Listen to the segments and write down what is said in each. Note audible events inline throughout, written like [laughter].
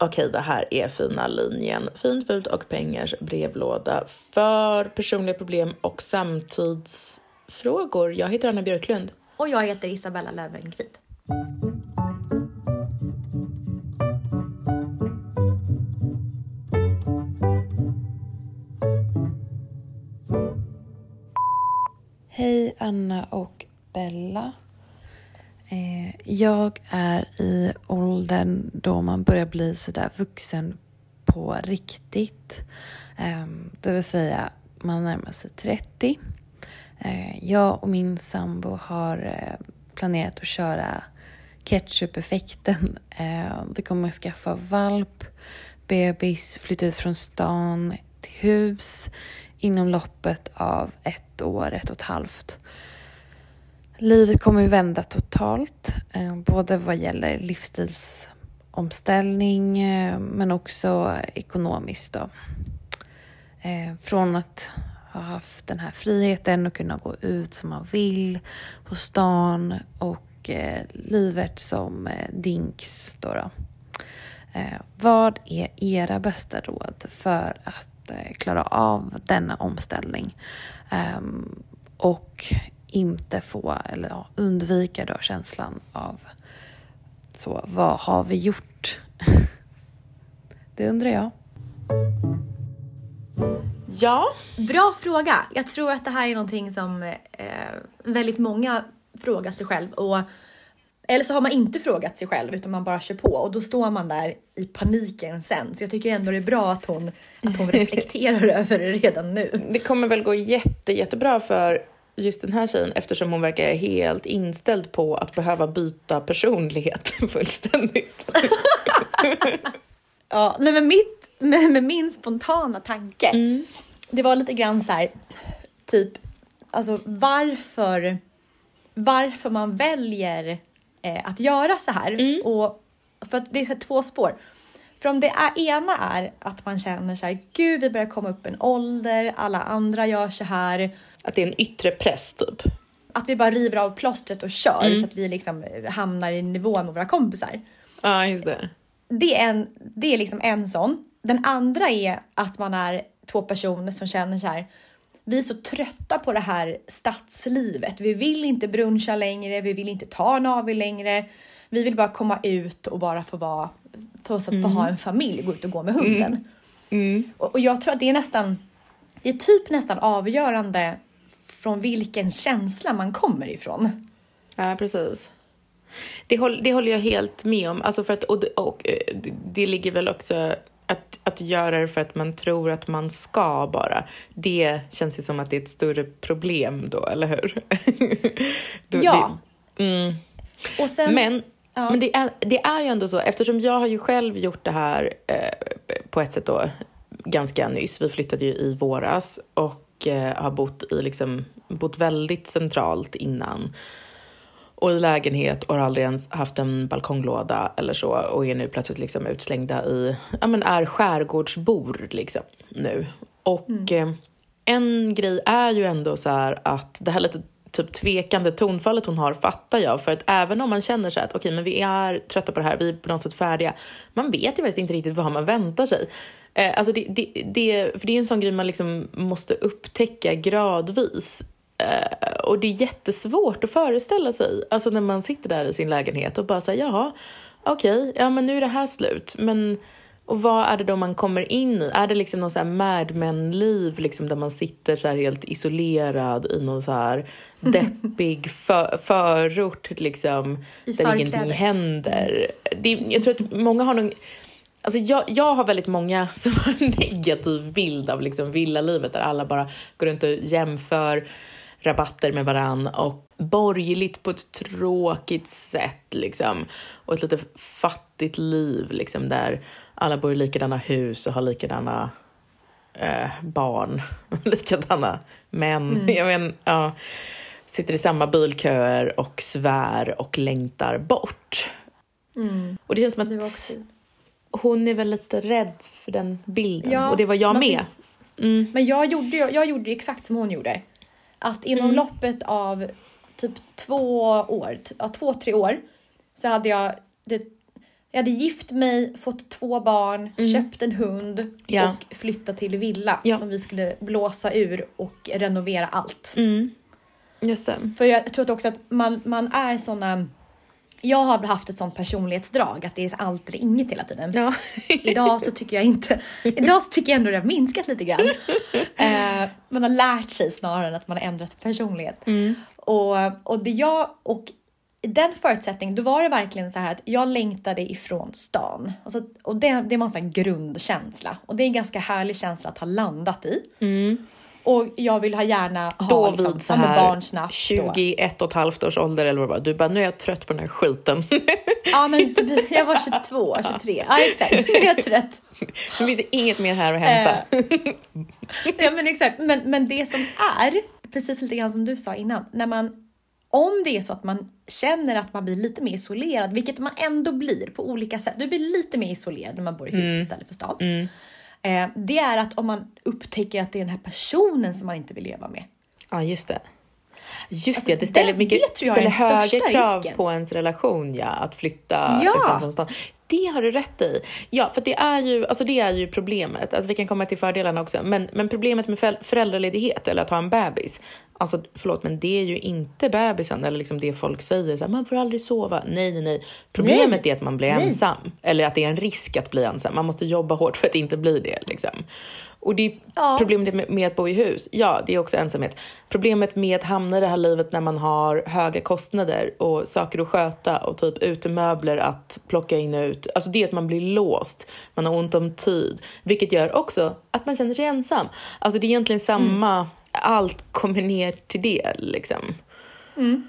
Okej, det här är Fina linjen. Fint, fult och pengars brevlåda för personliga problem och samtidsfrågor. Jag heter Anna Björklund. Och jag heter Isabella Löwengrip. Hej Anna och Bella. Eh, jag är i åldern då man börjar bli sådär vuxen på riktigt. Eh, det vill säga, man närmar sig 30. Eh, jag och min sambo har eh, planerat att köra ketchup-effekten. [laughs] Eh, vi kommer att skaffa valp, bebis, flytta ut från stan till hus inom loppet av ett år, ett och ett halvt. Livet kommer ju vända totalt, eh, både vad gäller livsstilsomställning eh, men också ekonomiskt. Då. Eh, från att ha haft den här friheten och kunna gå ut som man vill på stan och livet som dinks. Då, då. Vad är era bästa råd för att klara av denna omställning? Ehm, och inte få, eller ja, undvika då känslan av så, vad har vi gjort? [laughs] det undrar jag. Ja. Bra fråga. Jag tror att det här är någonting som eh, väldigt många frågar sig själv. Och, eller så har man inte frågat sig själv utan man bara kör på och då står man där i paniken sen. Så jag tycker ändå det är bra att hon, att hon [laughs] reflekterar över det redan nu. Det kommer väl gå jätte, jättebra för just den här tjejen eftersom hon verkar helt inställd på att behöva byta personlighet [laughs] fullständigt. [laughs] ja, nej men mitt, med, med min spontana tanke, Mm. det var lite grann så här, typ, alltså varför, varför man väljer eh, att göra så här. Mm. Och, för att det är så två spår. För om det är, ena är att man känner så här, gud vi börjar komma upp en ålder, alla andra gör så här. Att det är en yttre press typ. Att vi bara river av plåstret och kör Mm. så att vi liksom hamnar i nivå med våra kompisar. Ja, just det. Det är, en, det är liksom en sån. Den andra är att man är två personer som känner så här. Vi är så trötta på det här stadslivet. Vi vill inte bruncha längre. Vi vill inte ta en AW längre. Vi vill bara komma ut och bara få vara, få, få ha en familj, gå ut och gå med hunden. Mm. Och, och jag tror att det är nästan, det är typ nästan avgörande från vilken känsla man kommer ifrån. Ja, precis. Det, håll, det håller jag helt med om. Alltså för att, och, det- och, eh, det ligger väl också att, att göra det för att man tror att man ska bara. Det känns ju som att det är ett större problem då, eller hur? Då- [laughs] Ja. Det, mm. Och sen, Men, ja. men det, är, det är ju ändå så, eftersom jag har ju själv gjort det här eh, på ett sätt då ganska nyss. Vi flyttade ju i våras och eh, har bott, i liksom, bott väldigt centralt innan. och i lägenhet och har aldrig ens haft en balkonglåda eller så och är nu plötsligt liksom utslängda i, ja men är skärgårdsbor liksom nu. Och mm. eh, en grej är ju ändå så här att det här lite typ tvekande tonfallet hon har fattar jag. För att även om man känner så att okej, okay, men vi är trötta på det här, vi är på något sätt färdiga. Man vet ju faktiskt inte riktigt vad man väntar sig. Eh, alltså det, det, det, för det är en sån grej man liksom måste upptäcka gradvis. Eh, och det är jättesvårt att föreställa sig, alltså när man sitter där i sin lägenhet och bara säger jaha, okej, okay, ja men nu är det här slut. Men och vad är det då man kommer in i? Är det liksom någon så här Mad Men-liv liksom där man sitter så här helt isolerad i någon så här [laughs] deppig för, förort liksom I där ingenting händer? Det, jag tror att många har någon Alltså jag, jag har väldigt många [laughs] som har en negativ bild av liksom villalivet där alla bara går runt och jämför rabatter med varann och borgerligt på ett tråkigt sätt liksom och ett lite fattigt liv liksom där alla bor i likadana hus och har likadana eh, barn, [laughs] likadana män. Mm. Jag men, ja, sitter i samma bilköer och svär och längtar bort. Mm. Och det känns som att det också... hon är väl lite rädd för den bilden ja, och det var jag med. Mm. Men jag gjorde, jag gjorde exakt som hon gjorde. Att inom mm. loppet av typ två år, ja, två, tre år så hade jag det, jag hade gift mig, fått två barn, mm. köpt en hund ja. och flyttat till villa ja. som vi skulle blåsa ur och renovera allt. Mm. Just det. För jag tror också att man, man är såna jag har haft ett sånt personlighetsdrag att det är allt eller inget hela tiden. Ja. idag så tycker jag inte, idag så tycker jag ändå det har minskat lite grann. Eh, man har lärt sig snarare än att man har ändrat personlighet. Mm. Och, och det jag, och den förutsättningen, då var det verkligen så här att jag längtade ifrån stan. Alltså, och det, det var en sån grundkänsla och det är en ganska härlig känsla att ha landat i. Mm. Och jag vill ha gärna ha då liksom, vid så här barn snabbt. 21 och ett halvt års ålder eller vad det var. Du bara, nu är jag trött på den här skiten. [laughs] ja men jag var 22, 23. Ja exakt, jag är trött. [laughs] Nu finns det inget mer här att hämta. Eh, ja men exakt, men, men det som är, precis lite grann som du sa innan, när man om det är så att man känner att man blir lite mer isolerad, vilket man ändå blir på olika sätt. Du blir lite mer isolerad när man bor i hus mm. istället för stad. Mm. Eh, det är att om man upptäcker att det är den här personen som man inte vill leva med. Ja, just det. Just alltså, det, det ställer, mycket, det tror jag ställer högre krav risken. på ens relation, ja, att flytta ja. utanför stan. Det har du rätt i. Ja, för det är ju, alltså det är ju problemet. Alltså vi kan komma till fördelarna också. Men, men problemet med föräldraledighet eller att ha en bebis. Alltså förlåt, men det är ju inte bebisen eller liksom det folk säger. Så här, man får aldrig sova. Nej, nej, nej. Problemet nej. är att man blir nej. ensam. Eller att det är en risk att bli ensam. Man måste jobba hårt för att inte bli det. Liksom. Och det ja. problemet med att bo i hus. Ja, det är också ensamhet. Problemet med att hamna i det här livet när man har höga kostnader och saker att sköta och typ utemöbler att plocka in och ut. Alltså det är att man blir låst. Man har ont om tid, vilket gör också att man känner sig ensam. Alltså det är egentligen samma. Mm. Allt kommer ner till det liksom. Mm.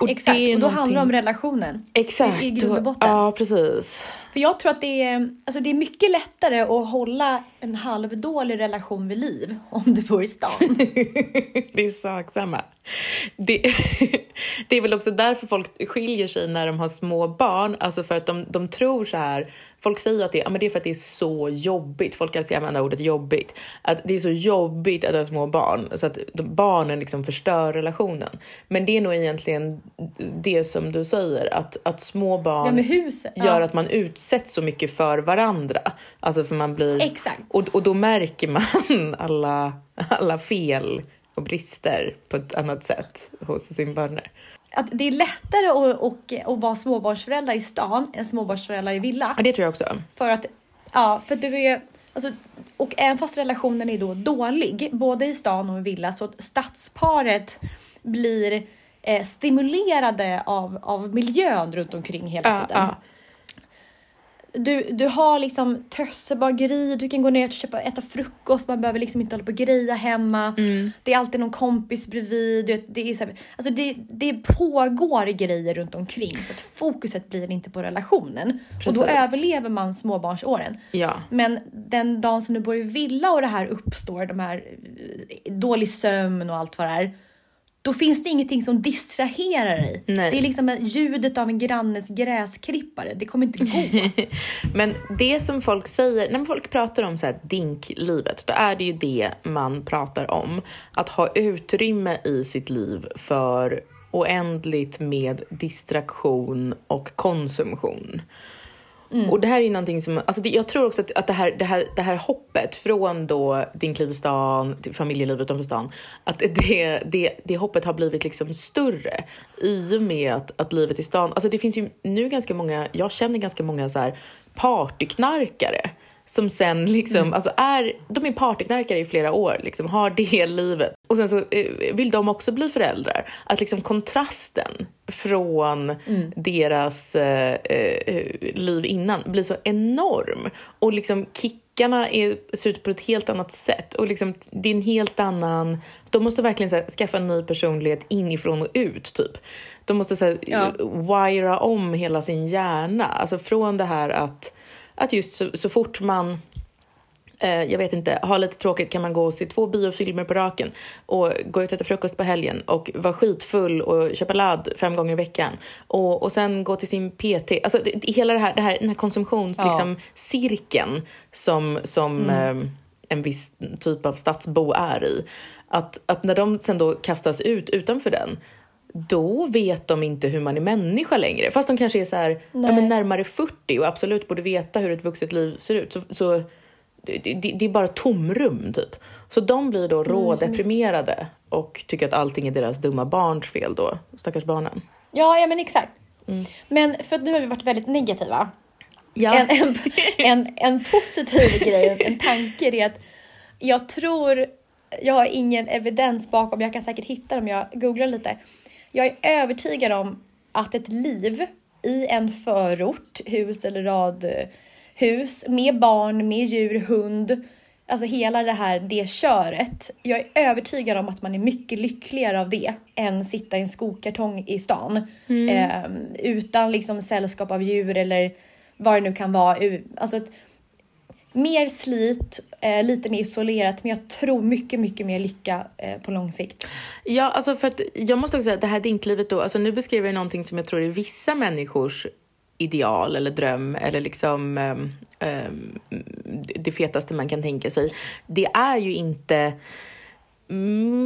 Och Exakt, och då handlar det om någonting- relationen. Exakt. I, i grund och botten. Ja, precis. För jag tror att det är, alltså det är mycket lättare att hålla en halvdålig relation vid liv om du bor i stan. [laughs] det är sak samma. Det, [laughs] det är väl också därför folk skiljer sig när de har små barn, alltså för att de, de tror så här. Folk säger att det, ja, men det är för att det är så jobbigt. Folk älskar att använda ordet jobbigt. Att det är så jobbigt att ha små barn så att barnen liksom förstör relationen. Men det är nog egentligen det som du säger att, att små barn Ja, med huset. gör Ja. att man utsätts så mycket för varandra. Alltså för man blir... Exakt. Och, och då märker man [laughs] alla, alla fel och brister på ett annat sätt hos sin partner. Att det är lättare att, att, att vara småbarnsförälder i stan än småbarnsförälder i villa. Ja, det tror jag också. För att, ja, för du är, alltså, och även fast relationen är då dålig, både i stan och i villa, så att stadsparet blir eh, stimulerade av, av miljön runt omkring hela Ja, tiden. ja. Du, du har liksom tössebageri, du kan gå ner och köpa, äta frukost, man behöver liksom inte hålla på och greja hemma. Det är alltid någon kompis bredvid. du Det, är så här, alltså det, det pågår grejer runt omkring så att fokuset blir inte på relationen. Och då Precis. överlever man småbarnsåren. Ja. Men den dagen som du bor i villa och det här uppstår, de här eh, dålig sömn och allt vad det är. Då finns det ingenting som distraherar dig. Nej. Det är liksom ljudet av en grannes gräsklippare. Det kommer inte gå. [laughs] Men det som folk säger, när folk pratar om så här dinklivet, då är det ju det man pratar om. Att ha utrymme i sitt liv för oändligt med distraktion och konsumtion. Mm. Och det här är ju någonting som, alltså det, jag tror också att, att det, här, det, här, det här hoppet från då din kliv i stan till familjeliv utanför stan, att det, det, det hoppet har blivit liksom större i och med att, att livet i stan, alltså det finns ju nu ganska många, jag känner ganska många så här partyknarkare som sen liksom, alltså är, de är partyknarkare i flera år, liksom har det [laughs] livet. Och sen så eh, vill de också bli föräldrar. Att liksom kontrasten från deras eh, eh, liv innan blir så enorm. Och liksom kickarna är, ser ut på ett helt annat sätt. Och liksom, det är en helt annan, de måste verkligen här, skaffa en ny personlighet inifrån och ut typ. De måste så här, Ja. wira om hela sin hjärna. Alltså från det här att, att just så, så fort man eh, jag vet inte, har lite tråkigt kan man gå och se två biofilmer på raken och gå ut och äta frukost på helgen och vara skitfull och köpa ladd fem gånger i veckan och, och sen gå till sin PT. Alltså det, hela det här, det här, den här konsumtions, Ja. liksom, cirkeln som, som eh, en viss typ av stadsbo är i. Att, att när de sen då kastas ut utanför den då vet de inte hur man är människa längre. Fast de kanske är så här, ja, men närmare 40 och absolut borde veta hur ett vuxet liv ser ut. Så, så det, det, det är bara tomrum typ. Så de blir då rådeprimerade och tycker att allting är deras dumma barns fel då. Stackars barnen. Ja, ja men exakt. Men för nu har vi varit väldigt negativa. Ja. En, en, [laughs] en, en positiv grej, en tanke är att jag tror, jag har ingen evidens bakom, jag kan säkert hitta det om jag googlar lite. Jag är övertygad om att ett liv i en förort, hus eller radhus med barn, med djur, hund, alltså hela det här, det köret. Jag är övertygad om att man är mycket lyckligare av det än sitta i en skokartong i stan. Eh, utan liksom sällskap av djur eller vad det nu kan vara. Alltså mer slit, eh, lite mer isolerat, men jag tror mycket, mycket mer lycka eh, på lång sikt. Ja, alltså för att jag måste också säga att det här dinklivet då, alltså nu beskriver jag någonting som jag tror är vissa människors ideal eller dröm eller liksom ehm, ehm, det fetaste man kan tänka sig. Det är ju inte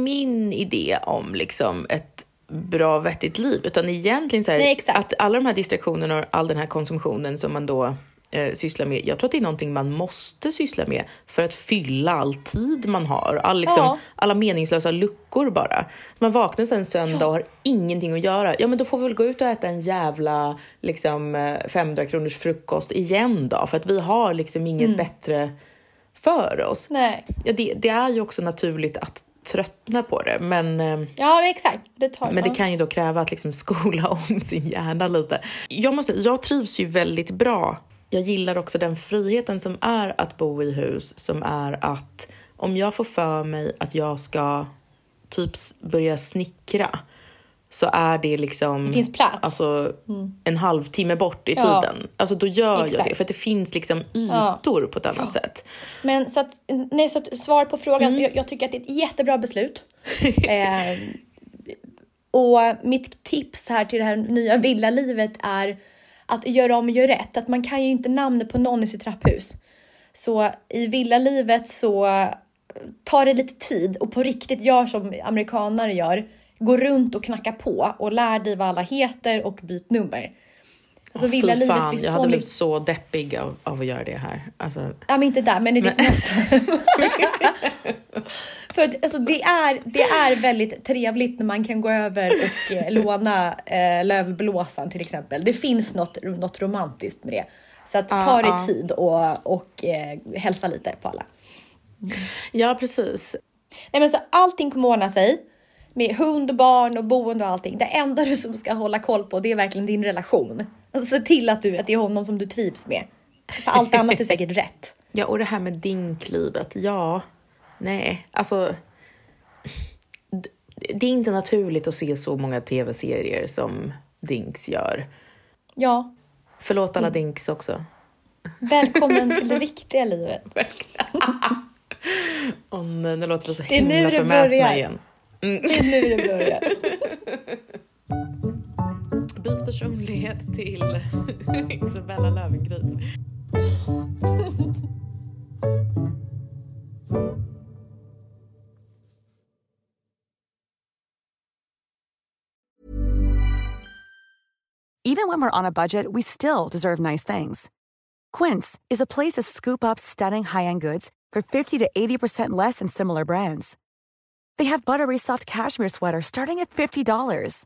min idé om liksom ett bra vettigt liv utan egentligen så här, Nej, exakt. att alla de här distraktionerna och all den här konsumtionen som man då eh, sysslar med. Jag tror att det är någonting man måste syssla med för att fylla all tid man har. All, liksom, Ja. Alla meningslösa luckor bara. Man vaknar sen söndag och har ingenting att göra. Ja men då får vi väl gå ut och äta en jävla liksom, eh, 500 kronors frukost igen då. För att vi har liksom inget bättre för oss. Nej. Ja, det, det är ju också naturligt att tröttna på det. Men, eh, Ja, exakt. Det tar, men det kan ju då kräva att liksom skola om [laughs] sin hjärna lite. Jag, måste, jag trivs ju väldigt bra. Jag gillar också den friheten som är att bo i hus, som är att om jag får för mig att jag ska typ börja snickra så är det liksom Det finns plats. Alltså, en halvtimme bort i Ja. tiden. Alltså då gör jag Exakt. det för att det finns liksom Ja. ytor på ett annat sätt. Men så att, nej, så att svar på frågan, jag, jag tycker att det är ett jättebra beslut. [laughs] eh, och mitt tips här till det här nya villalivet är att göra om och göra rätt. Att man kan ju inte namnet på någon i sitt trapphus. Så i villalivet så tar det lite tid och på riktigt gör som amerikanare gör. Gå runt och knacka på och lär dig vad alla heter och byt nummer. Alltså villalivet fan, blir jag så hade mycket blivit så deppig av, av att göra det här. Alltså, Ja men inte där, men i ditt nästa. [laughs] För alltså, det, är, det är väldigt trevligt när man kan gå över och eh, låna eh, lövblåsan till exempel. Det finns något, något romantiskt med det. Så att ta dig ja. tid och, och eh, hälsa lite på alla. ja, precis. Nej men så allting kommer ordna sig. Med hund, barn och boende och allting. Det enda du som ska hålla koll på det är verkligen din relation. Alltså [laughs] se till att, du, att det är honom som du trivs med. För allt annat är säkert rätt. [laughs] Ja, och det här med dinklivet. Ja, nej, alltså. Det är inte naturligt att se så många tv-serier som Dinks gör. Ja, Förlåt Mm. alla Dinks också. välkommen till [laughs] det riktiga livet. Åh nej, nu låter vi så Det himla förmätna börjar. igen. Det är nu det börjar. Personlighet till [laughs] Isabella Löwengrip. Even when we're on a budget, we still deserve nice things. Quince is a place to scoop up stunning high-end goods for 50 to 80% less than similar brands. They have buttery soft cashmere sweaters starting at $50,